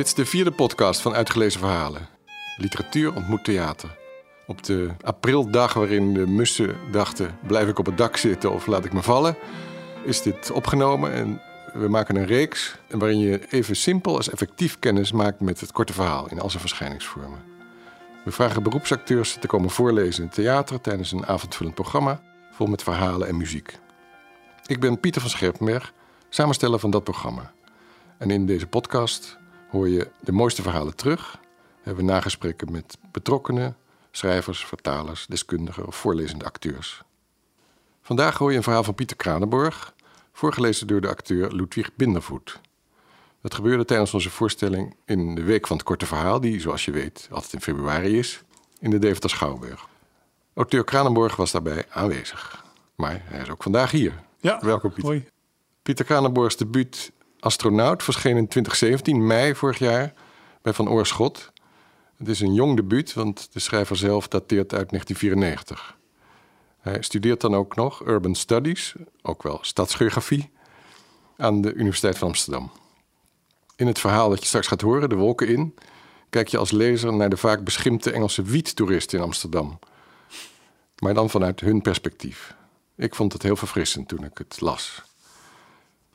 Dit is de vierde podcast van Uitgelezen Verhalen. Literatuur ontmoet theater. Op de aprildag waarin de mussen dachten: blijf ik op het dak zitten of laat ik me vallen, is dit opgenomen en we maken een reeks waarin je even simpel als effectief kennis maakt met het korte verhaal in al zijn verschijningsvormen. We vragen beroepsacteurs te komen voorlezen in theater tijdens een avondvullend programma vol met verhalen en muziek. Ik ben Pieter van Scherpenberg, samensteller van dat programma. En in deze podcast hoor je de mooiste verhalen terug. We hebben nagesprekken met betrokkenen, schrijvers, vertalers, deskundigen of voorlezende acteurs. Vandaag hoor je een verhaal van Pieter Kranenborg, voorgelezen door de acteur Ludwig Bindervoet. Dat gebeurde tijdens onze voorstelling in de Week van het Korte Verhaal, die, zoals je weet, altijd in februari is, in de Deventer Schouwburg. Auteur Kranenborg was daarbij aanwezig. Maar hij is ook vandaag hier. Ja, Welkom, Pieter. Hoi. Pieter Kranenborgs debuut Astronaut verscheen in 2017, mei vorig jaar, bij Van Oorschot. Het is een jong debuut, want de schrijver zelf dateert uit 1994. Hij studeert dan ook nog Urban Studies, ook wel stadsgeografie, aan de Universiteit van Amsterdam. In het verhaal dat je straks gaat horen, De Wolken in, kijk je als lezer naar de vaak beschimpte Engelse wiettoeristen in Amsterdam. Maar dan vanuit hun perspectief. Ik vond het heel verfrissend toen ik het las.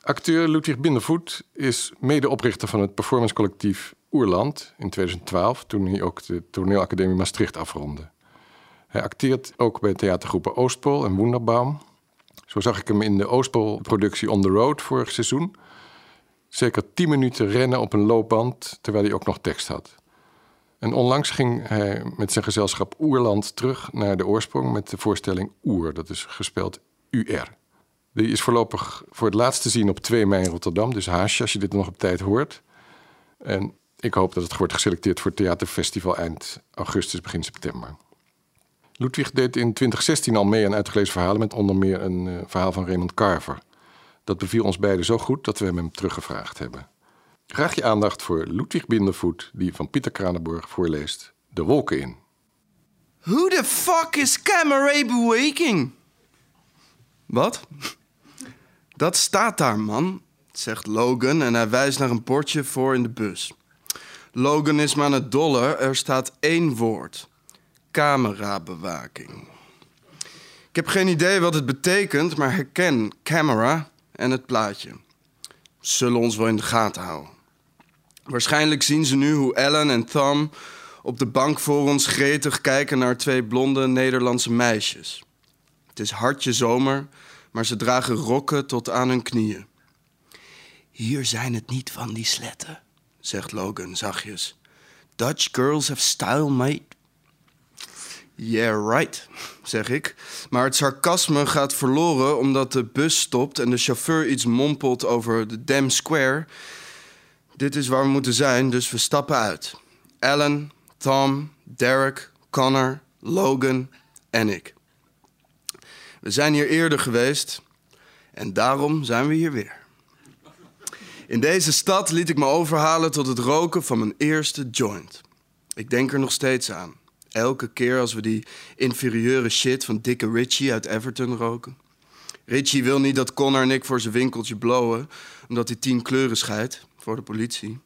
Acteur Ludwig Bindervoet is medeoprichter van het performancecollectief Oerland in 2012, toen hij ook de toneelacademie Maastricht afronde. Hij acteert ook bij theatergroepen Oostpool en Wonderbaum. Zo zag ik hem in de Oostpool-productie On the Road vorig seizoen. Zeker tien minuten rennen op een loopband, terwijl hij ook nog tekst had. En onlangs ging hij met zijn gezelschap Oerland terug naar de oorsprong met de voorstelling Oer, dat is gespeld UR. Die is voorlopig voor het laatst te zien op 2 mei in Rotterdam, dus haasje als je dit nog op tijd hoort. En ik hoop dat het wordt geselecteerd voor het theaterfestival eind augustus, begin september. Ludwig deed in 2016 al mee aan uitgelezen verhalen met onder meer een uh, verhaal van Raymond Carver. Dat beviel ons beiden zo goed dat we hem teruggevraagd hebben. Graag je aandacht voor Ludwig Bindervoet, die van Pieter Kranenborg voorleest De Wolken in. Who the fuck is Camera Waking? Wat? Dat staat daar, man, zegt Logan en hij wijst naar een bordje voor in de bus. Logan is me aan het dollen, er staat één woord. Camerabewaking. Ik heb geen idee wat het betekent, maar herken camera en het plaatje. Zullen ons wel in de gaten houden. Waarschijnlijk zien ze nu hoe Ellen en Thom op de bank voor ons gretig kijken naar twee blonde Nederlandse meisjes. Het is hartje zomer, maar ze dragen rokken tot aan hun knieën. Hier zijn het niet van die sletten, zegt Logan zachtjes. Dutch girls have style, mate. Yeah, right, zeg ik. Maar het sarcasme gaat verloren omdat de bus stopt en de chauffeur iets mompelt over de Dam Square. Dit is waar we moeten zijn, dus we stappen uit. Ellen, Tom, Derek, Connor, Logan en ik. We zijn hier eerder geweest en daarom zijn we hier weer. In deze stad liet ik me overhalen tot het roken van mijn eerste joint. Ik denk er nog steeds aan. Elke keer als we die inferieure shit van dikke Richie uit Everton roken. Richie wil niet dat Connor en ik voor zijn winkeltje blowen, omdat hij tien kleuren scheidt voor de politie.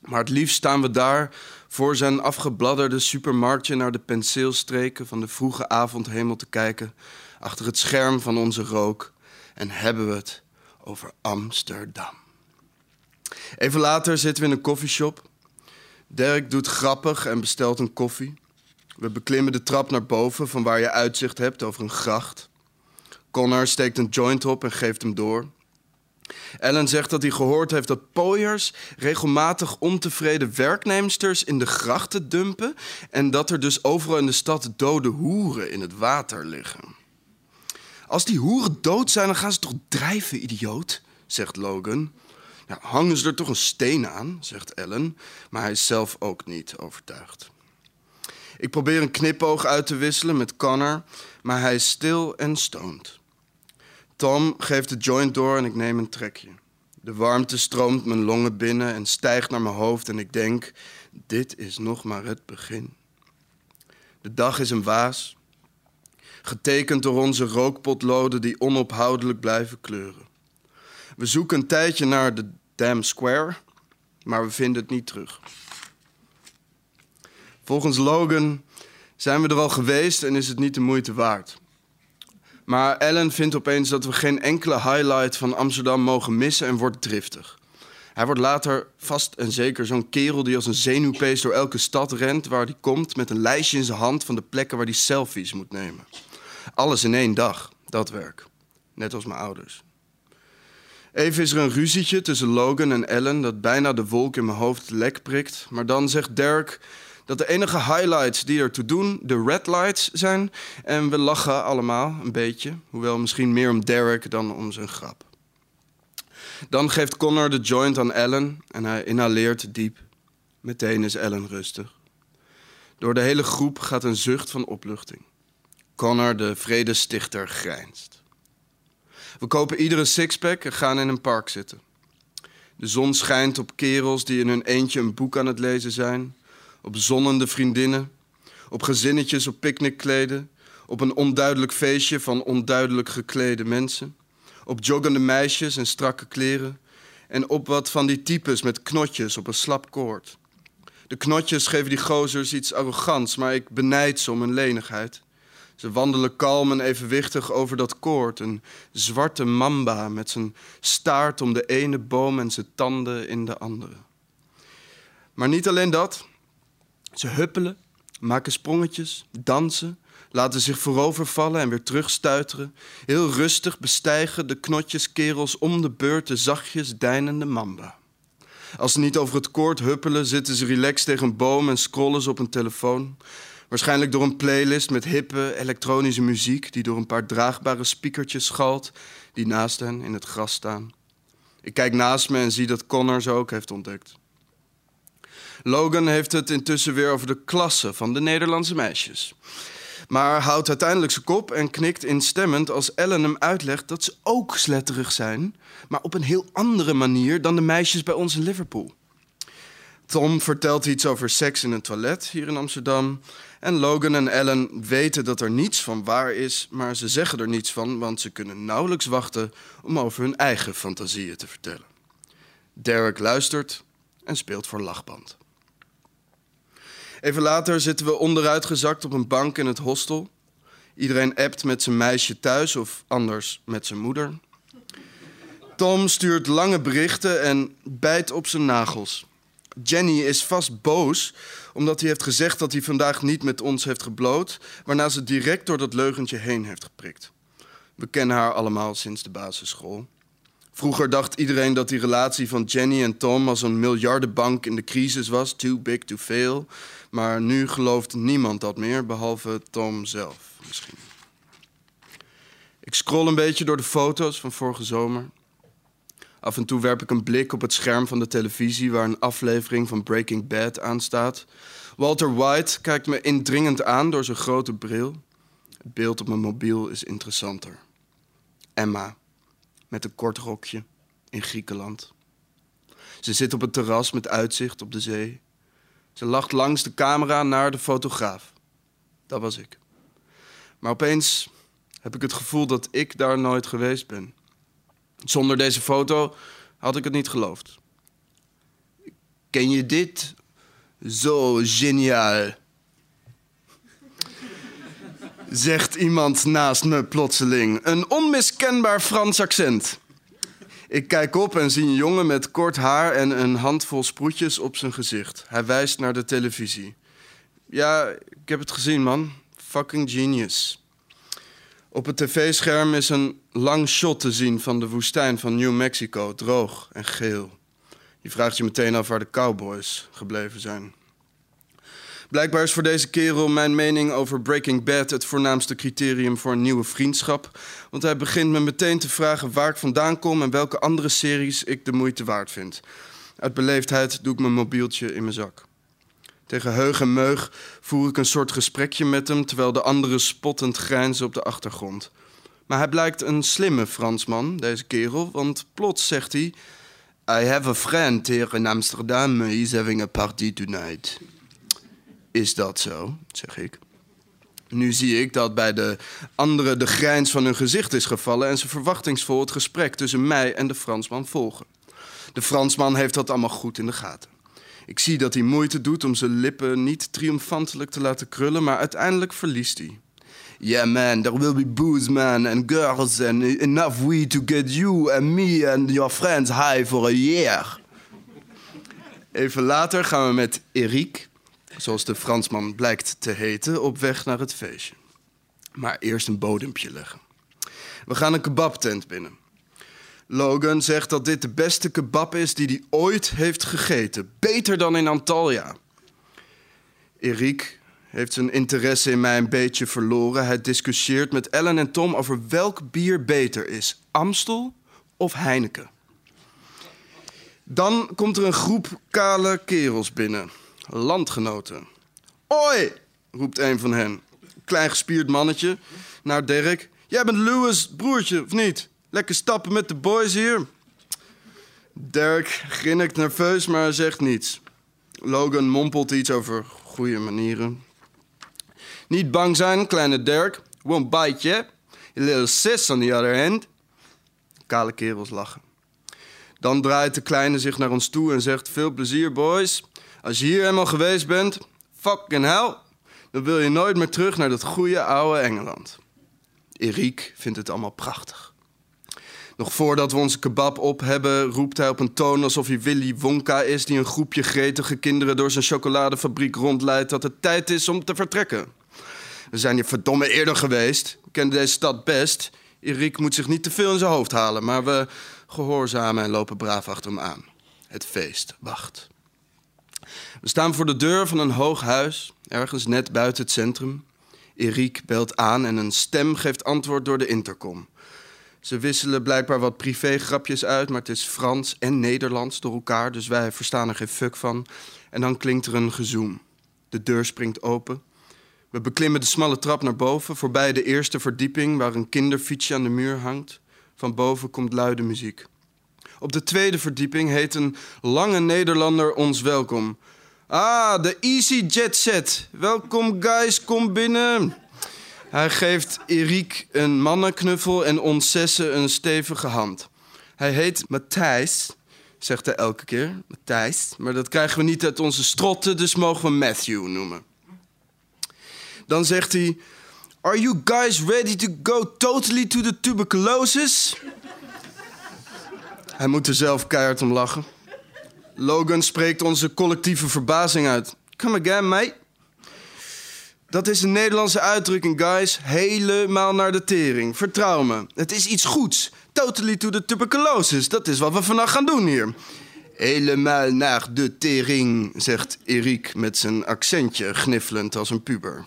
Maar het liefst staan we daar voor zijn afgebladderde supermarktje naar de penseelstreken van de vroege avondhemel te kijken, achter het scherm van onze rook, en hebben we het over Amsterdam. Even later zitten we in een koffieshop. Dirk doet grappig en bestelt een koffie. We beklimmen de trap naar boven van waar je uitzicht hebt over een gracht. Connor steekt een joint op en geeft hem door. Ellen zegt dat hij gehoord heeft dat pooiers regelmatig ontevreden werknemsters in de grachten dumpen en dat er dus overal in de stad dode hoeren in het water liggen. Als die hoeren dood zijn, dan gaan ze toch drijven, idioot, zegt Logan. Ja, hangen ze er toch een steen aan, zegt Ellen, maar hij is zelf ook niet overtuigd. Ik probeer een knipoog uit te wisselen met Connor, maar hij is stil en stoned. Tom geeft de joint door en ik neem een trekje. De warmte stroomt mijn longen binnen en stijgt naar mijn hoofd en ik denk, dit is nog maar het begin. De dag is een waas, getekend door onze rookpotloden die onophoudelijk blijven kleuren. We zoeken een tijdje naar de Dam Square, maar we vinden het niet terug. Volgens Logan zijn we er al geweest en is het niet de moeite waard. Maar Ellen vindt opeens dat we geen enkele highlight van Amsterdam mogen missen en wordt driftig. Hij wordt later vast en zeker zo'n kerel die als een zenuwpees door elke stad rent waar hij komt met een lijstje in zijn hand van de plekken waar hij selfies moet nemen. Alles in één dag, dat werk. Net als mijn ouders. Even is er een ruzietje tussen Logan en Ellen dat bijna de wolk in mijn hoofd lek prikt. Maar dan zegt Derek dat de enige highlights die er te doen de red lights zijn. En we lachen allemaal een beetje, hoewel misschien meer om Derek dan om zijn grap. Dan geeft Connor de joint aan Ellen en hij inhaleert diep. Meteen is Ellen rustig. Door de hele groep gaat een zucht van opluchting. Connor, de vredestichter, grijnst. We kopen iedere sixpack en gaan in een park zitten. De zon schijnt op kerels die in hun eentje een boek aan het lezen zijn, op zonnende vriendinnen, op gezinnetjes op picknickkleden, op een onduidelijk feestje van onduidelijk geklede mensen, op joggende meisjes en strakke kleren en op wat van die types met knotjes op een slap koord. De knotjes geven die gozers iets arrogants, maar ik benijd ze om hun lenigheid. Ze wandelen kalm en evenwichtig over dat koord. Een zwarte mamba met zijn staart om de ene boom en zijn tanden in de andere. Maar niet alleen dat. Ze huppelen, maken sprongetjes, dansen, laten zich voorovervallen en weer terugstuiteren. Heel rustig bestijgen de knotjes kerels om de beurt de zachtjes deinende mamba. Als ze niet over het koord huppelen, zitten ze relaxed tegen een boom en scrollen ze op een telefoon. Waarschijnlijk door een playlist met hippe elektronische muziek die door een paar draagbare speakertjes schalt die naast hen in het gras staan. Ik kijk naast me en zie dat Connor ze ook heeft ontdekt. Logan heeft het intussen weer over de klasse van de Nederlandse meisjes. Maar houdt uiteindelijk zijn kop en knikt instemmend als Ellen hem uitlegt dat ze ook sletterig zijn, maar op een heel andere manier dan de meisjes bij ons in Liverpool. Tom vertelt iets over seks in een toilet hier in Amsterdam. En Logan en Ellen weten dat er niets van waar is, maar ze zeggen er niets van, want ze kunnen nauwelijks wachten om over hun eigen fantasieën te vertellen. Derek luistert en speelt voor lachband. Even later zitten we onderuitgezakt op een bank in het hostel. Iedereen appt met zijn meisje thuis of anders met zijn moeder. Tom stuurt lange berichten en bijt op zijn nagels. Jenny is vast boos omdat hij heeft gezegd dat hij vandaag niet met ons heeft gebloot, waarna ze direct door dat leugentje heen heeft geprikt. We kennen haar allemaal sinds de basisschool. Vroeger dacht iedereen dat die relatie van Jenny en Tom als een miljardenbank in de crisis was, too big to fail. Maar nu gelooft niemand dat meer, behalve Tom zelf misschien. Ik scroll een beetje door de foto's van vorige zomer. Af en toe werp ik een blik op het scherm van de televisie waar een aflevering van Breaking Bad aanstaat. Walter White kijkt me indringend aan door zijn grote bril. Het beeld op mijn mobiel is interessanter. Emma, met een kort rokje, in Griekenland. Ze zit op het terras met uitzicht op de zee. Ze lacht langs de camera naar de fotograaf. Dat was ik. Maar opeens heb ik het gevoel dat ik daar nooit geweest ben. Zonder deze foto had ik het niet geloofd. Ken je dit? Zo geniaal. Zegt iemand naast me plotseling. Een onmiskenbaar Frans accent. Ik kijk op en zie een jongen met kort haar en een handvol sproetjes op zijn gezicht. Hij wijst naar de televisie. Ja, ik heb het gezien, man. Fucking genius. Op het tv-scherm is een lang shot te zien van de woestijn van New Mexico, droog en geel. Je vraagt je meteen af waar de cowboys gebleven zijn. Blijkbaar is voor deze kerel mijn mening over Breaking Bad het voornaamste criterium voor een nieuwe vriendschap. Want hij begint me meteen te vragen waar ik vandaan kom en welke andere series ik de moeite waard vind. Uit beleefdheid doe ik mijn mobieltje in mijn zak. Tegen heug en meug voer ik een soort gesprekje met hem, terwijl de anderen spottend grijnzen op de achtergrond. Maar hij blijkt een slimme Fransman, deze kerel, want plots zegt hij... I have a friend here in Amsterdam, he's having a party tonight. Is dat zo, zeg ik. Nu zie ik dat bij de anderen de grijns van hun gezicht is gevallen... en ze verwachtingsvol het gesprek tussen mij en de Fransman volgen. De Fransman heeft dat allemaal goed in de gaten. Ik zie dat hij moeite doet om zijn lippen niet triomfantelijk te laten krullen, maar uiteindelijk verliest hij. Yeah, man, there will be booze, man, and girls, and enough weed to get you and me and your friends high for a year. Even later gaan we met Eric, zoals de Fransman blijkt te heten, op weg naar het feestje. Maar eerst een bodempje leggen. We gaan een kebabtent binnen. Logan zegt dat dit de beste kebab is die hij ooit heeft gegeten. Beter dan in Antalya. Erik heeft zijn interesse in mij een beetje verloren. Hij discussieert met Ellen en Tom over welk bier beter is: Amstel of Heineken. Dan komt er een groep kale kerels binnen. Landgenoten. Oi, roept een van hen. Klein gespierd mannetje naar Dirk. Jij bent Louis' broertje, of niet? Lekker stappen met de boys hier. Dirk grinnikt nerveus, maar zegt niets. Logan mompelt iets over goede manieren. Niet bang zijn, kleine Dirk. Won't bite you. A little sis on the other hand. Kale kerels lachen. Dan draait de kleine zich naar ons toe en zegt... Veel plezier, boys. Als je hier helemaal geweest bent, fucking hell... dan wil je nooit meer terug naar dat goede oude Engeland. Erik vindt het allemaal prachtig. Nog voordat we onze kebab op hebben, roept hij op een toon alsof hij Willy Wonka is... die een groepje gretige kinderen door zijn chocoladefabriek rondleidt... dat het tijd is om te vertrekken. We zijn hier verdomme eerder geweest. We kennen deze stad best. Erik moet zich niet te veel in zijn hoofd halen... maar we gehoorzamen en lopen braaf achter hem aan. Het feest wacht. We staan voor de deur van een hoog huis, ergens net buiten het centrum. Erik belt aan en een stem geeft antwoord door de intercom. Ze wisselen blijkbaar wat privégrapjes uit, maar het is Frans en Nederlands door elkaar, dus wij verstaan er geen fuck van. En dan klinkt er een gezoem. De deur springt open. We beklimmen de smalle trap naar boven, voorbij de eerste verdieping waar een kinderfietsje aan de muur hangt. Van boven komt luide muziek. Op de tweede verdieping heet een lange Nederlander ons welkom. Ah, de Easy Jet Set. Welkom guys, kom binnen. Hij geeft Erik een mannenknuffel en ons een stevige hand. Hij heet Matthijs, zegt hij elke keer. Matthijs. Maar dat krijgen we niet uit onze strotten, dus mogen we Matthew noemen. Dan zegt hij... Are you guys ready to go totally to the tuberculosis? Hij moet er zelf keihard om lachen. Logan spreekt onze collectieve verbazing uit. Come again, mate. Dat is een Nederlandse uitdrukking, guys. Helemaal naar de tering. Vertrouw me. Het is iets goeds. Totally to the tuberculosis. Dat is wat we vannacht gaan doen hier. Helemaal naar de tering, zegt Erik met zijn accentje, gniffelend als een puber.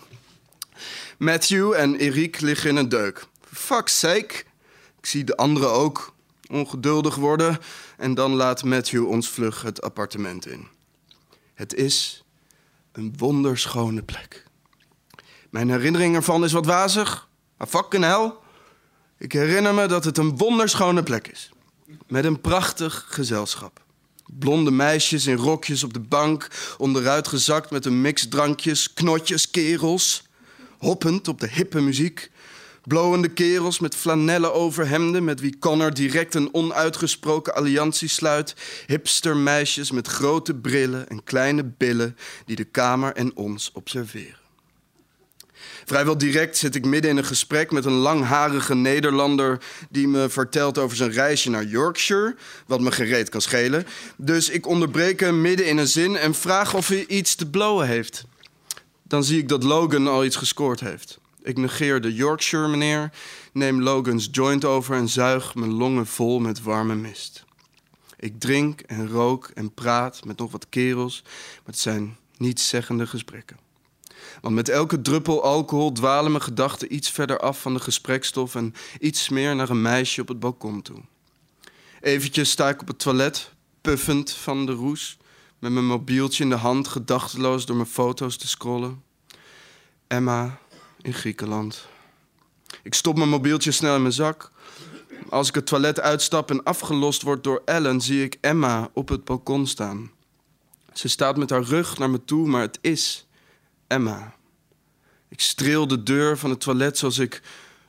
Matthew en Erik liggen in een deuk. Fuck's sake. Ik zie de anderen ook ongeduldig worden en dan laat Matthew ons vlug het appartement in. Het is een wonderschone plek. Mijn herinnering ervan is wat wazig, maar fucking hell. Ik herinner me dat het een wonderschone plek is. Met een prachtig gezelschap. Blonde meisjes in rokjes op de bank, onderuit gezakt met een mix drankjes, knotjes, kerels. Hoppend op de hippe muziek. Blowende kerels met flanellen overhemden... met wie Connor direct een onuitgesproken alliantie sluit. Hipstermeisjes met grote brillen en kleine billen... die de kamer en ons observeren. Vrijwel direct zit ik midden in een gesprek met een langharige Nederlander... die me vertelt over zijn reisje naar Yorkshire, wat me gereed kan schelen. Dus ik onderbreek hem midden in een zin en vraag of hij iets te blowen heeft. Dan zie ik dat Logan al iets gescoord heeft. Ik negeer de Yorkshire, meneer, neem Logan's joint over en zuig mijn longen vol met warme mist. Ik drink en rook en praat met nog wat kerels, maar het zijn nietszeggende gesprekken. Want met elke druppel alcohol dwalen mijn gedachten iets verder af van de gesprekstof en iets meer naar een meisje op het balkon toe. Eventjes sta ik op het toilet, puffend van de roes, met mijn mobieltje in de hand, gedachteloos door mijn foto's te scrollen. Emma in Griekenland. Ik stop mijn mobieltje snel in mijn zak. Als ik het toilet uitstap en afgelost word door Ellen, zie ik Emma op het balkon staan. Ze staat met haar rug naar me toe, maar het is Emma. Ik streel de deur van het toilet zoals ik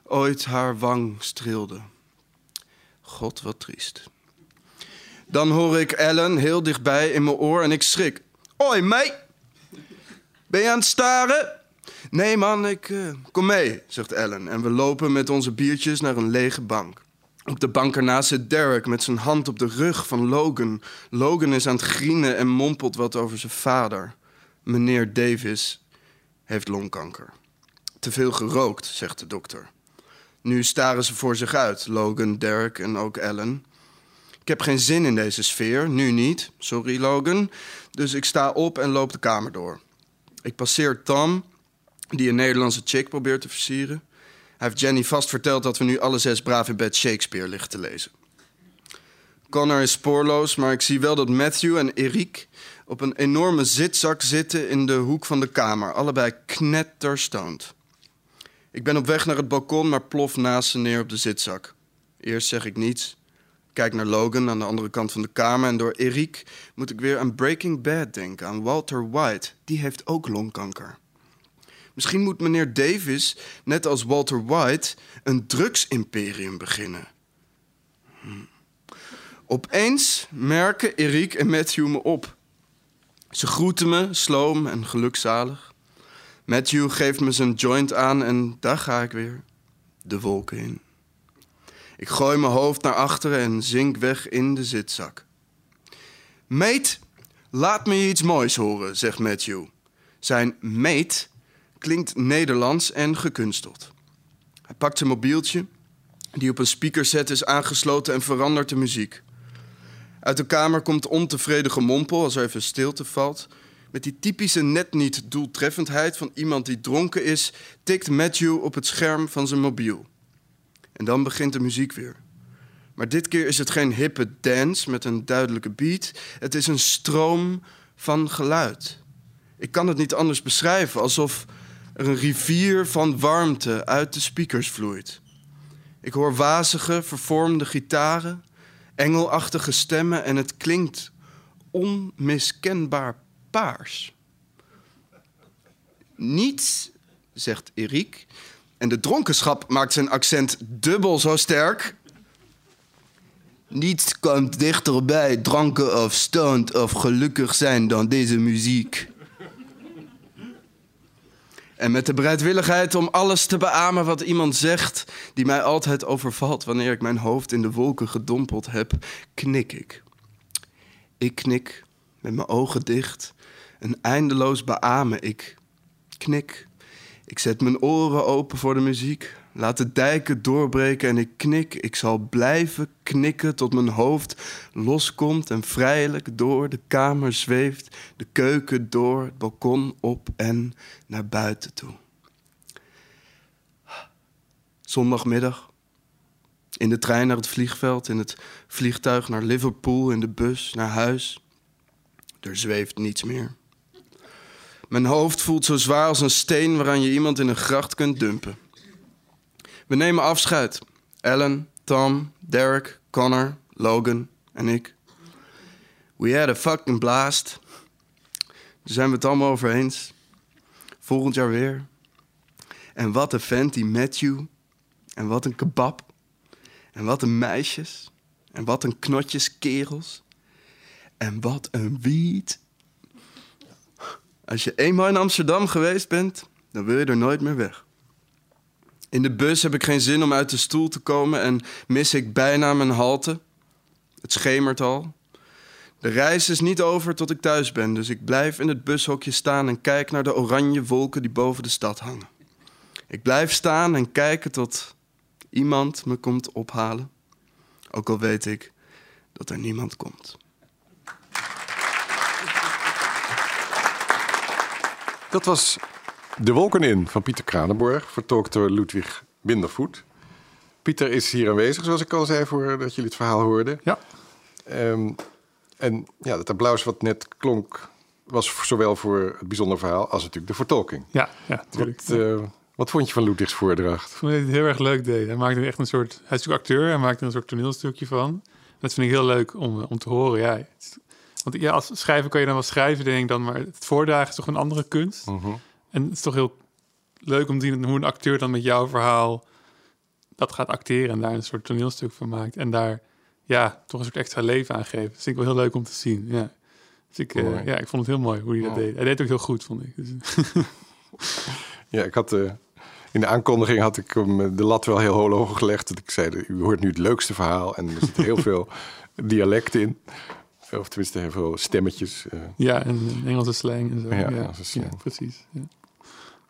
ooit haar wang streelde. God, wat triest. Dan hoor ik Ellen heel dichtbij in mijn oor en ik schrik. Hoi, mate. Ben je aan het staren? Nee, man, ik eh, kom mee, zegt Ellen. En we lopen met onze biertjes naar een lege bank. Op de bank ernaast zit Derek met zijn hand op de rug van Logan. Logan is aan het grienen en mompelt wat over zijn vader. Meneer Davis heeft longkanker. Te veel gerookt, zegt de dokter. Nu staren ze voor zich uit, Logan, Derek en ook Ellen. Ik heb geen zin in deze sfeer, nu niet. Sorry, Logan. Dus ik sta op en loop de kamer door. Ik passeer Tom, die een Nederlandse chick probeert te versieren. Hij heeft Jenny vast verteld dat we nu alle zes braaf in bed Shakespeare liggen te lezen. Connor is spoorloos, maar ik zie wel dat Matthew en Eric op een enorme zitzak zitten in de hoek van de kamer. Allebei knetterstoned. Ik ben op weg naar het balkon, maar plof naast ze neer op de zitzak. Eerst zeg ik niets. Kijk naar Logan aan de andere kant van de kamer en door Eric moet ik weer aan Breaking Bad denken, aan Walter White. Die heeft ook longkanker. Misschien moet meneer Davis, net als Walter White, een drugsimperium beginnen. Hm. Opeens merken Eric en Matthew me op. Ze groeten me, sloom en gelukzalig. Matthew geeft me zijn joint aan en daar ga ik weer. De wolken in. Ik gooi mijn hoofd naar achteren en zink weg in de zitzak. Meet, laat me je iets moois horen, zegt Matthew. Zijn meet klinkt Nederlands en gekunsteld. Hij pakt zijn mobieltje, die op een speakerset is aangesloten en verandert de muziek. Uit de kamer komt ontevreden gemompel als er even stilte valt. Met die typische net niet doeltreffendheid van iemand die dronken is, tikt Matthew op het scherm van zijn mobiel. En dan begint de muziek weer. Maar dit keer is het geen hippe dance met een duidelijke beat. Het is een stroom van geluid. Ik kan het niet anders beschrijven, alsof er een rivier van warmte uit de speakers vloeit. Ik hoor wazige, vervormde gitaren, engelachtige stemmen en het klinkt onmiskenbaar paars. Niets, zegt Erik, en de dronkenschap maakt zijn accent dubbel zo sterk. Niets komt dichterbij dranken of stoned of gelukkig zijn dan deze muziek. En met de bereidwilligheid om alles te beamen wat iemand zegt, die mij altijd overvalt wanneer ik mijn hoofd in de wolken gedompeld heb, knik ik. Ik knik met mijn ogen dicht en eindeloos beamen ik. Knik. Ik zet mijn oren open voor de muziek. Laat de dijken doorbreken en ik knik. Ik zal blijven knikken tot mijn hoofd loskomt en vrijelijk door de kamer zweeft, de keuken door, het balkon op en naar buiten toe. Zondagmiddag. In de trein naar het vliegveld, in het vliegtuig naar Liverpool, in de bus naar huis. Er zweeft niets meer. Mijn hoofd voelt zo zwaar als een steen waaraan je iemand in een gracht kunt dumpen. We nemen afscheid. Ellen, Tom, Derek, Connor, Logan en ik. We had a fucking blast. Daar zijn we het allemaal over eens. Volgend jaar weer. En wat een vent die Matthew. En wat een kebab. En wat een meisjes. En wat een knotjes kerels. En wat een wiet. Als je eenmaal in Amsterdam geweest bent, dan wil je er nooit meer weg. In de bus heb ik geen zin om uit de stoel te komen en mis ik bijna mijn halte. Het schemert al. De reis is niet over tot ik thuis ben, dus ik blijf in het bushokje staan en kijk naar de oranje wolken die boven de stad hangen. Ik blijf staan en kijken tot iemand me komt ophalen. Ook al weet ik dat er niemand komt. Dat was De Wolken in van Pieter Kranenborg, vertolkt door Ludwig Bindervoet. Pieter is hier aanwezig, zoals ik al zei, voor dat jullie het verhaal hoorden. Ja. Ehm, en ja, dat applaus wat net klonk, was zowel voor het bijzondere verhaal als natuurlijk de vertolking. Ja, ja natuurlijk. Wat, eh, wat vond je van Ludwigs voordracht? Ik vond het heel erg leuk deed. Hij maakte echt een soort... Hij is natuurlijk acteur, hij maakte er een soort toneelstukje van. Dat vind ik heel leuk om, om te horen, ja. Want ja, als schrijver kan je dan wel schrijven, denk ik dan, maar het voordragen is toch een andere kunst. Mhm. En het is toch heel leuk om te zien hoe een acteur dan met jouw verhaal dat gaat acteren en daar een soort toneelstuk van maakt. En daar ja, toch een soort extra leven aangeven. Dat vind ik wel heel leuk om te zien. Ja. Dus ik, eh, ja, ik vond het heel mooi hoe hij dat deed. Hij deed het ook heel goed, vond ik. Dus, Ja, ik had eh, in de aankondiging had ik hem eh, de lat wel heel hoog gelegd. Dat ik zei, u hoort nu het leukste verhaal en er zit heel veel dialect in. Of tenminste heel veel stemmetjes. ja, en Engelse slang en zo. Ja, Ja, Engelse ja, slang. precies. Ja.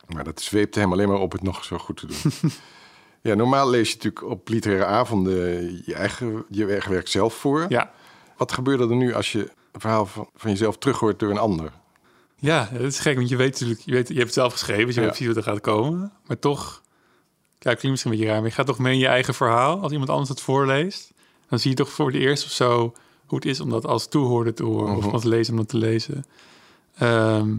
Maar dat zweepte hem alleen maar op het nog zo goed te doen. ja, normaal lees je natuurlijk op literaire avonden je eigen, je eigen werk zelf voor. ja. Wat gebeurde er nu als je een verhaal van, van jezelf terughoort door een ander? Ja, dat is gek, want je weet natuurlijk, je, weet, je hebt het zelf geschreven, dus je Ja. weet precies wat er gaat komen. Maar toch, ja, klinkt misschien een beetje raar, maar je gaat toch mee in je eigen verhaal. Als iemand anders het voorleest, dan zie je toch voor het eerst of zo hoe het is om dat als toehoorder te horen Mhm. of als lezer om dat te lezen. Ehm,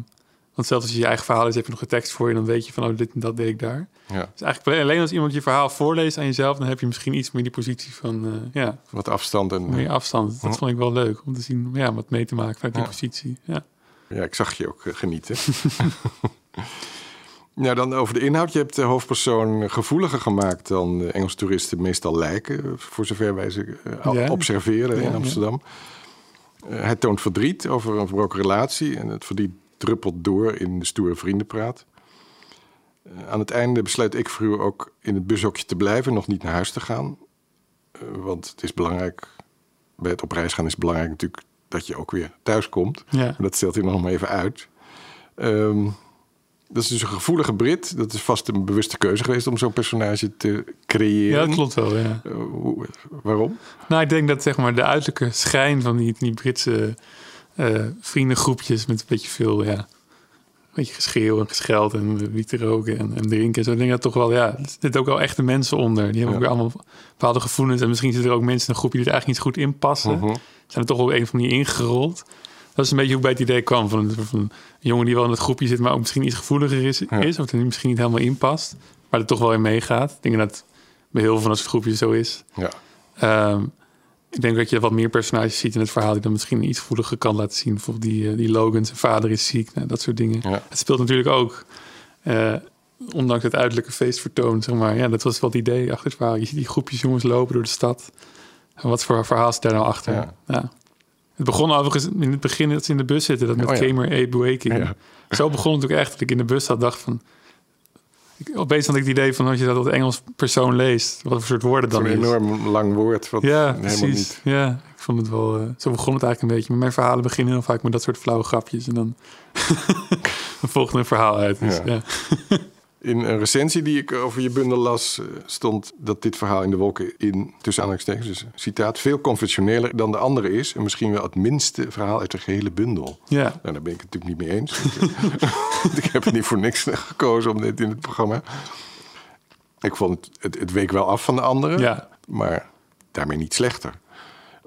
want zelfs als je je eigen verhaal is, heb je nog een tekst voor je, dan weet je van, oh, dit en dat deed ik daar. Ja, Dus eigenlijk alleen als iemand je verhaal voorleest aan jezelf, dan heb je misschien iets meer die positie van, eh, ja, wat afstand en... meer afstand. Dat Mhm. vond ik wel leuk om te zien, ja, wat mee te maken vanuit die Ja. positie. Ja. Ja, ik zag je ook eh, genieten. nou, dan over de inhoud. Je hebt de hoofdpersoon gevoeliger gemaakt dan de Engelse toeristen meestal lijken. Voor zover wij ze eh, Ja. observeren Ja, in. Amsterdam. Eh, hij toont verdriet over een verbroken relatie. En het verdriet druppelt door in de stoere vriendenpraat. Eh, aan het einde besluit ik voor u ook in het bushokje te blijven, nog niet naar huis te gaan. Eh, want het is belangrijk, bij het op reis gaan is het belangrijk natuurlijk dat je ook weer thuis komt. Ja. Maar dat stelt hij nog maar even uit. Ehm, dat is dus een gevoelige Brit. Dat is vast een bewuste keuze geweest om zo'n personage te ja, creëren. dat klopt wel, ja. Eh, waarom? Nou, ik denk dat zeg maar de uiterlijke schijn van die, die Britse eh, vriendengroepjes met een beetje veel, ja, een beetje geschreeuw en gescheld en wiet te roken en, en drinken. en Zo ik denk dat toch wel, ja, er zitten ook wel echte mensen onder. Die hebben Ja. ook allemaal bepaalde gevoelens. En misschien zitten er ook mensen in een groepje die er eigenlijk niet goed in passen. Mhm. Zijn er toch op een of andere manier ingerold. Dat is een beetje hoe bij het idee kwam van, van een jongen die wel in het groepje zit, maar ook misschien iets gevoeliger is, Ja. is of er misschien niet helemaal in past, maar er toch wel in meegaat. Ik denk dat bij heel veel van dat soort groepjes zo is. Ja. Ehm, ik denk dat je wat meer personages ziet in het verhaal die dan misschien een iets voeliger kan laten zien. Bijvoorbeeld die, eh, die Logan, zijn vader is ziek, nou, dat soort dingen. Ja. Het speelt natuurlijk ook, eh, ondanks het uiterlijke feestvertoon, zeg maar. Ja, dat was wel het idee achter het verhaal. Je ziet die groepjes jongens lopen door de stad. En wat voor verhaal zit daar nou achter? Ja. Ja. Het begon overigens in het begin dat ze in de bus zitten, dat met Oh ja. Kamer. Ja. Zo begon het ook echt, dat ik in de bus zat dacht van... Ik, opeens had ik het idee van als je dat als Engels persoon leest, wat voor soort woorden dan is. enorm lang woord. Wat Ja, helemaal precies. niet. Ja, ik vond het wel. eh, zo begon het eigenlijk een beetje. Maar mijn verhalen beginnen heel vaak met dat soort flauwe grapjes. En dan, dan volgt een verhaal uit. Dus, Ja. ja. In een recensie die ik over je bundel las, eh, stond dat dit verhaal in de wolken in, tussen aanhalingstekens, dus citaat, veel conventioneler dan de andere is. En misschien wel het minste verhaal uit de gehele bundel. ja. Nou, daar ben ik het natuurlijk niet mee eens. Want ik heb het niet voor niks gekozen om dit in het programma. Ik vond het, het, het week wel af van de andere, Ja. maar daarmee niet slechter.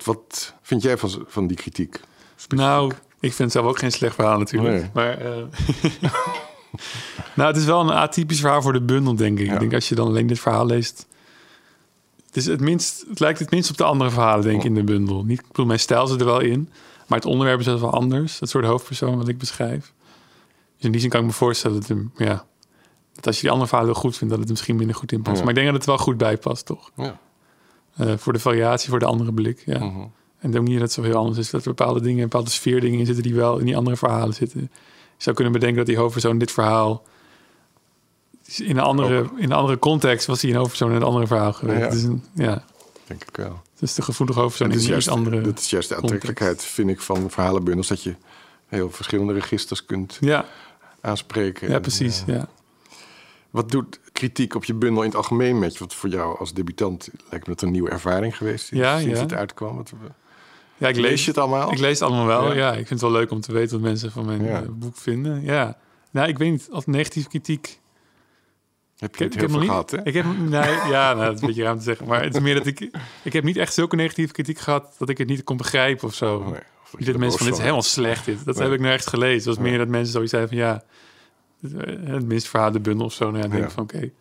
Wat vind jij van, van die kritiek? Nou, ik vind het zelf ook geen slecht verhaal natuurlijk. Nee. Maar. eh, nou, het is wel een atypisch verhaal voor de bundel, denk ik. Ja. Ik denk als je dan alleen dit verhaal leest. Het, is het, minst, het lijkt het minst op de andere verhalen, denk ik, in de bundel. Niet, ik bedoel, mijn stijl zit er wel in. Maar het onderwerp is wel anders. Dat soort hoofdpersoon wat ik beschrijf. Dus in die zin kan ik me voorstellen dat, hem, ja, dat als je die andere verhalen goed vindt, dat het er misschien minder goed in past. Ja. Maar ik denk dat het wel goed bij past, toch? Ja. Eh, voor de variatie, voor de andere blik. Ja. Mhm. En de manier dat het zo heel anders is. Dat er bepaalde dingen, bepaalde sfeerdingen in zitten die wel in die andere verhalen zitten. Je zou kunnen bedenken dat die hoofdpersoon dit verhaal... In een andere, in een andere context was hij een hoofdpersoon in een andere verhaal geweest. Ja. Een, ja, Denk ik wel. het is de gevoelige hoofdpersoon is, juist, andere... dat is juist de aantrekkelijkheid, vind ik, van verhalenbundels. Dat je heel verschillende registers kunt Ja, aanspreken. ja, precies. eh, Ja. Wat doet kritiek op je bundel in het algemeen met je? Wat voor jou als debutant lijkt me dat een nieuwe ervaring geweest is Ja, sinds ja. het uitkwam. Wat, ja, ik lees je het allemaal? Ik lees het allemaal wel, Ja. ja. Ik vind het wel leuk om te weten wat mensen van mijn eh, boek vinden. Ja. Nou, ik weet niet, als negatieve kritiek... heb je Ik het heb, heel veel gehad, hè? Ik heb, nee, ja, nou, dat is een beetje ruim te zeggen. Maar het is meer dat ik... Ik heb niet echt zulke negatieve kritiek gehad... dat ik het niet kon begrijpen of zo. Oh, nee. Of dat mensen van, dit is helemaal slecht dit. Dat Nee. heb ik nergens gelezen. Het was Nee. meer dat mensen zoiets zeiden van, ja... Het, het minst verhaal de bundel of zo. Nou ja, dan denk Ja. ik van, oké,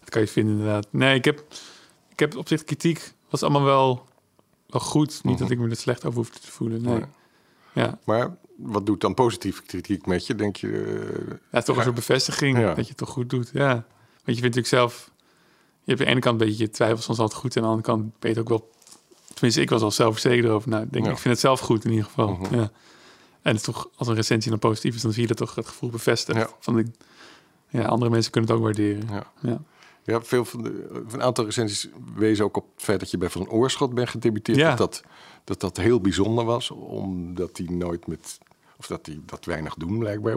dat kan je vinden inderdaad. Nee, ik heb, ik heb op zich kritiek... was allemaal wel, wel goed. Niet Mhm. dat ik me er slecht over hoefde te voelen. Nee. Ja. Maar wat doet dan positieve kritiek met je? Denk je... eh, ja, het is toch Ja. een soort bevestiging Ja. dat je het toch goed doet. Ja. Want je vindt natuurlijk zelf... Je hebt aan de ene kant een beetje je twijfels van zal het goed... en aan de andere kant ben je ook wel Tenminste, ik was al zelfverzekerd erover. Nou, ik denk, Ja. ik vind het zelf goed in ieder geval. Mhm. ja. En het is toch, als een recensie dan positief is, dan zie je dat toch het gevoel bevestigd. Ja. Van ja, andere mensen kunnen het ook waarderen. Ja. Ja. Ja, veel van de, een aantal recensies wezen ook op het feit dat je bij Van Oorschot bent gedebuteerd. Ja. Dat, dat, dat dat heel bijzonder was, omdat die nooit met. Of dat die dat weinig doen, blijkbaar.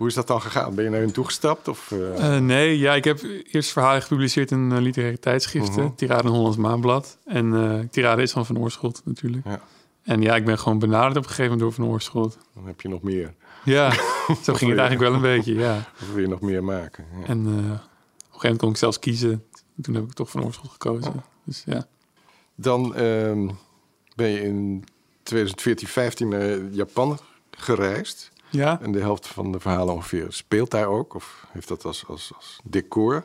Hoe, is dat dan gegaan? Ben je naar hun toegestapt? Of, eh, Eh, nee, ja, ik heb eerst verhalen gepubliceerd in uh, literaire tijdschriften. Mhm. Tirade en Hollands Maanblad. En eh Tirade is van Van Oorschot natuurlijk. Ja. En ja, ik ben gewoon benaderd op een gegeven moment door Van Oorschot. dan heb je nog meer. Ja, zo ging het eigenlijk wel een beetje, ja. Of wil je nog meer maken? Ja. En eh, op een gegeven moment kon ik zelfs kiezen. Toen heb ik toch Van Oorschot gekozen. Dus ja. Dan ehm, ben je in 2014, 15 naar Japan gereisd. Ja, En de helft van de verhalen ongeveer speelt daar ook. Of heeft dat als, als, als decor.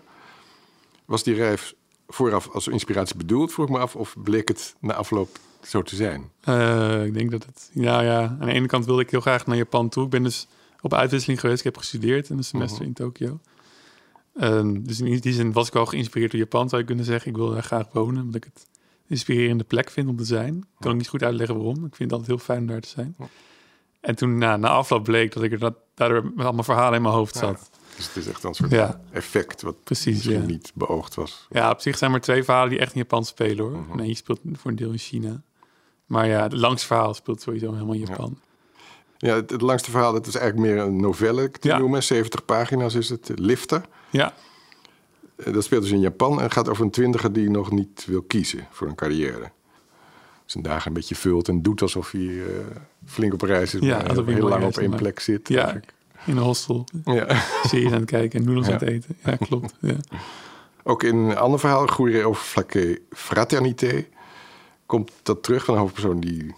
Was die reis vooraf als inspiratie bedoeld, vroeg ik me af. Of bleek het na afloop zo te zijn? Eh, ik denk dat het... Ja, ja, aan de ene kant wilde ik heel graag naar Japan toe. Ik ben dus op uitwisseling geweest. Ik heb gestudeerd in een semester Mhm. in Tokio. Ehm, dus in die zin was ik wel geïnspireerd door Japan, zou je kunnen zeggen. Ik wil daar graag wonen, omdat ik het een inspirerende plek vind om te zijn. Ik kan ook niet goed uitleggen waarom. Ik vind het altijd heel fijn om daar te zijn. En toen na afloop bleek dat ik er dat, daardoor met allemaal verhalen in mijn hoofd Ja. zat. Dus het is echt een soort Ja, effect wat precies. Ja. niet beoogd was. ja, op zich zijn maar twee verhalen die echt in Japan spelen hoor. Mhm. Nee, je speelt voor een deel in China. Maar ja, het langste verhaal speelt sowieso helemaal in Ja. Japan. Ja, het, het langste verhaal, dat is eigenlijk meer een novelle te Ja. noemen. 70 pagina's is het. Lifter. Ja, Eh, Dat speelt dus in Japan en gaat over een twintiger die nog niet wil kiezen voor een carrière. Zijn dagen een beetje vult en doet alsof hij eh, flink op reis is, Ja, alsof heel lang op één plek zit. Ja. eigenlijk. in een hostel. Ja. Series aan het kijken en noedels Ja. aan het eten. Ja, klopt. Ja. Ook in een ander verhaal, over Flakke Fraternité, komt dat terug van een hoofdpersoon die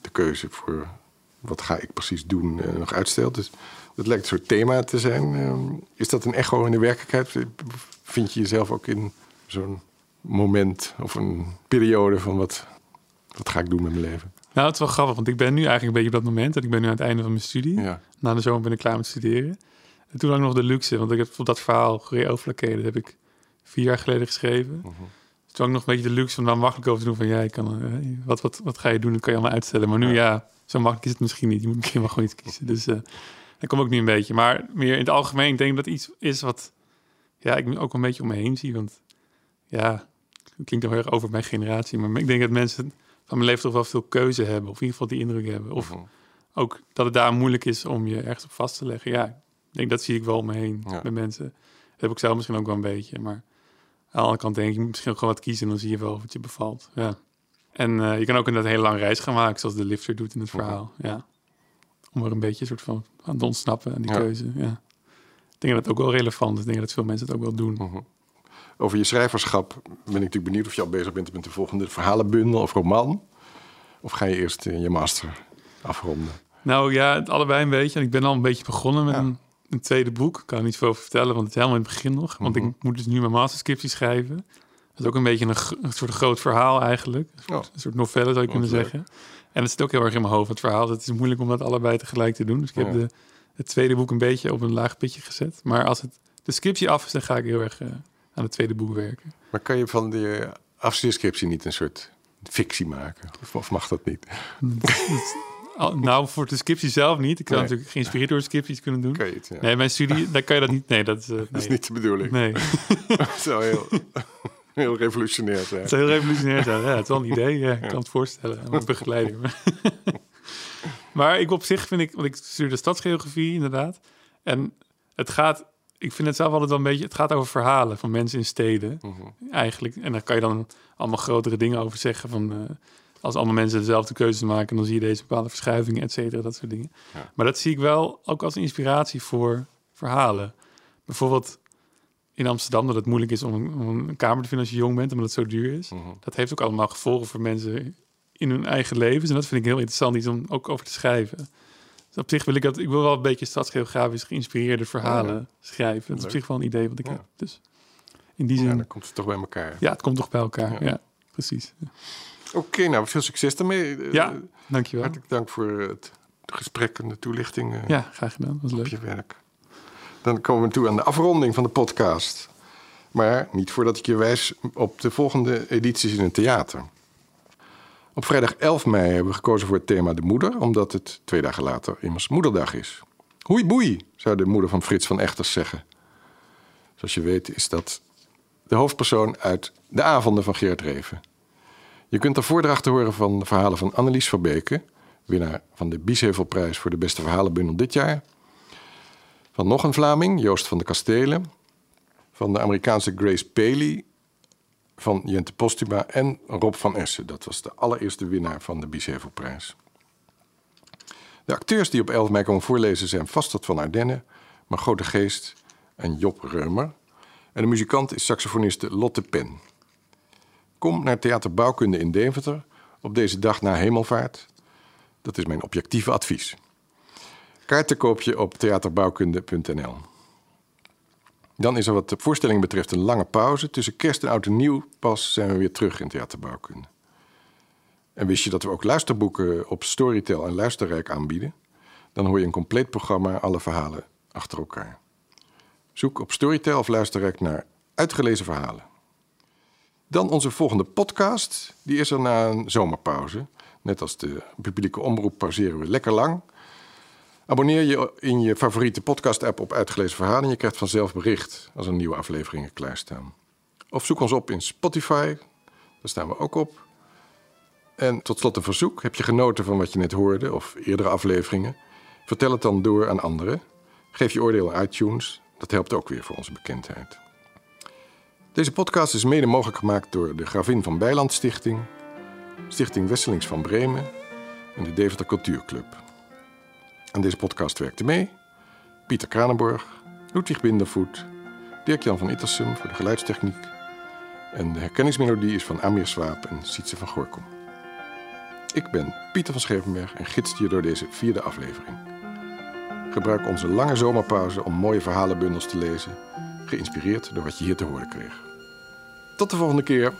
de keuze voor wat ga ik precies doen eh, nog uitstelt. Dus dat lijkt een soort thema te zijn. Ehm, is dat een echo in de werkelijkheid? Vind je jezelf ook in zo'n moment of een periode van wat, wat ga ik doen met mijn leven? Nou, het is wel grappig, want ik ben nu eigenlijk een beetje op dat moment. En ik ben nu aan het einde van mijn studie. Ja. Na de zomer ben ik klaar met studeren. En toen had ik nog de luxe, want ik heb voor dat verhaal, Goeie Overflakkee, dat heb ik vier jaar geleden geschreven. Mhm. Dus toen had ik nog een beetje de luxe om daar makkelijk over te doen van, ja, ik kan, eh, wat, wat, wat ga je doen? Dat kan je allemaal uitstellen. Maar nu, Ja. ja, zo makkelijk is het misschien niet. Je moet misschien wel gewoon iets kiezen. Dus eh dat komt ook nu een beetje. Maar meer in het algemeen, ik denk dat iets is wat, ja, ik nu ook een beetje om me heen zie. Want ja, het klinkt heel erg over mijn generatie. Maar ik denk dat mensen van mijn leven toch wel veel keuze hebben. Of in ieder geval die indruk hebben. Of Mhm. ook dat het daar moeilijk is om je ergens op vast te leggen. Ja, ik denk dat zie ik wel om me heen Ja. bij mensen. Dat heb ik zelf misschien ook wel een beetje. Maar aan de andere kant denk ik, je moet misschien ook gewoon wat kiezen... en dan zie je wel wat je bevalt. Ja. En eh, je kan ook inderdaad een hele lange reis gaan maken... zoals de lifter doet in het Mhm. verhaal. Ja. Om er een beetje een soort van aan te ontsnappen aan die Ja. keuze. Ja. Ik denk dat het ook wel relevant is. Ik denk dat veel mensen het ook wel doen. Mhm. Over je schrijverschap ben ik natuurlijk benieuwd of je al bezig bent met de volgende verhalenbundel of roman. Of ga je eerst eh, je master afronden? Nou ja, het allebei een beetje. En ik ben al een beetje begonnen met Ja. een, een tweede boek. Ik kan er niet veel over vertellen, want het is helemaal in het begin nog. Want Mhm. ik moet dus nu mijn masterscriptie schrijven. Dat is ook een beetje een, soort groot verhaal eigenlijk. Een soort, Oh. een soort novelle zou je kunnen leuk. zeggen. En het zit ook heel erg in mijn hoofd, het verhaal. Het is moeilijk om dat allebei tegelijk te doen. Dus ik heb Ja. de, het tweede boek een beetje op een laag pitje gezet. Maar als het, de scriptie af is, dan ga ik heel erg eh, aan het tweede boek werken. Maar kan je van die afstudeerscriptie niet een soort fictie maken? Of, mag dat niet? Al- nou, voor de scriptie zelf niet. Ik zou Nee. natuurlijk geïnspireerd door scripties kunnen doen. Kan je het, ja. Nee, mijn studie, daar kan je dat niet... Nee, dat is... eh, Dat is nee. niet de bedoeling. Nee. Dat zou heel, heel revolutionair zijn. Het zou heel revolutionair zijn. Ja, het is wel een idee. Ja, ik kan het voorstellen. Een begeleider. maar ik op zich vind ik... Want ik studeerde stadsgeografie inderdaad. En het gaat... Ik vind het zelf altijd wel een beetje... Het gaat over verhalen van mensen in steden. Mhm. Eigenlijk. En daar kan je dan allemaal grotere dingen over zeggen. Van, eh, als allemaal mensen dezelfde keuzes maken... dan zie je deze bepaalde verschuivingen, et cetera. Dat soort dingen. Ja. Maar dat zie ik wel ook als inspiratie voor verhalen. Bijvoorbeeld in Amsterdam... dat het moeilijk is om een, om een kamer te vinden als je jong bent... omdat het zo duur is. Mhm. Dat heeft ook allemaal gevolgen voor mensen in hun eigen levens. En dat vind ik heel interessant iets om ook over te schrijven. Op zich wil ik dat... Ik wil wel een beetje stadsgeografisch geïnspireerde verhalen Oh ja. schrijven. Dat is op zich wel een idee wat ik Ja. heb. Dus in die zin... Ja, Ja, dan komt het toch bij elkaar. het komt toch bij elkaar. Ja. Ja, precies. Oké, nou veel succes daarmee. Eh, Ja, dankjewel. Hartelijk dank voor het gesprek en de toelichting eh, Ja, graag gedaan. Dat was leuk. je werk. Dan komen we toe aan de afronding van de podcast. Maar niet voordat ik je wijs op de volgende edities in het theater. Op vrijdag 11 mei hebben we gekozen voor het thema de moeder, omdat het twee dagen later immers moederdag is. Hoei boei, zou de moeder van Frits van Echters zeggen. Zoals je weet is dat de hoofdpersoon uit De Avonden van Geert Reven. Je kunt er voordrachten horen van de verhalen van Annelies Verbeke, winnaar van de Biesheuvelprijs voor de beste verhalenbundel dit jaar. Van nog een Vlaming, Joost van de Kastelen. Van de Amerikaanse Grace Paley, van Jente Postuma en Rob van Essen. Dat was de allereerste winnaar van de Biesheuvelprijs. De acteurs die op 11 mei komen voorlezen zijn Vastert van Ardenne, Margot de Geest en Job Reumer. En de muzikant is saxofoniste Lotte Pen. Kom naar Theater Bouwkunde in Deventer op deze dag na hemelvaart. Dat is mijn objectieve advies. Kaarten koop je op theaterbouwkunde.nl. Dan is er wat de voorstelling betreft een lange pauze. Tussen kerst en oud en nieuw pas zijn we weer terug in theaterbouwkunde. En wist je dat we ook luisterboeken op Storytel en Luisterrijk aanbieden? Dan hoor je een compleet programma, alle verhalen achter elkaar. Zoek op Storytel of Luisterrijk naar uitgelezen verhalen. Dan onze volgende podcast. Die is er na een zomerpauze. Net als de publieke omroep pauzeren we lekker lang. Abonneer je in je favoriete podcast-app op Uitgelezen Verhalen... en je krijgt vanzelf bericht als er nieuwe afleveringen klaarstaan. Of zoek ons op in Spotify, daar staan we ook op. En tot slot een verzoek. Heb je genoten van wat je net hoorde of eerdere afleveringen? Vertel het dan door aan anderen. Geef je oordeel aan iTunes. Dat helpt ook weer voor onze bekendheid. Deze podcast is mede mogelijk gemaakt door de Gravin van Bijland Stichting... Stichting Wesselings van Bremen en de Deventer Cultuurclub. Aan deze podcast werkte mee Pieter Kranenborg, Ludwig Bindervoet, Dirk-Jan van Ittersum voor de geluidstechniek en de herkenningsmelodie is van Amir Swaap en Sietse van Gorkom. Ik ben Pieter van Schevenberg en gids je door deze vierde aflevering. Gebruik onze lange zomerpauze om mooie verhalenbundels te lezen, geïnspireerd door wat je hier te horen kreeg. Tot de volgende keer!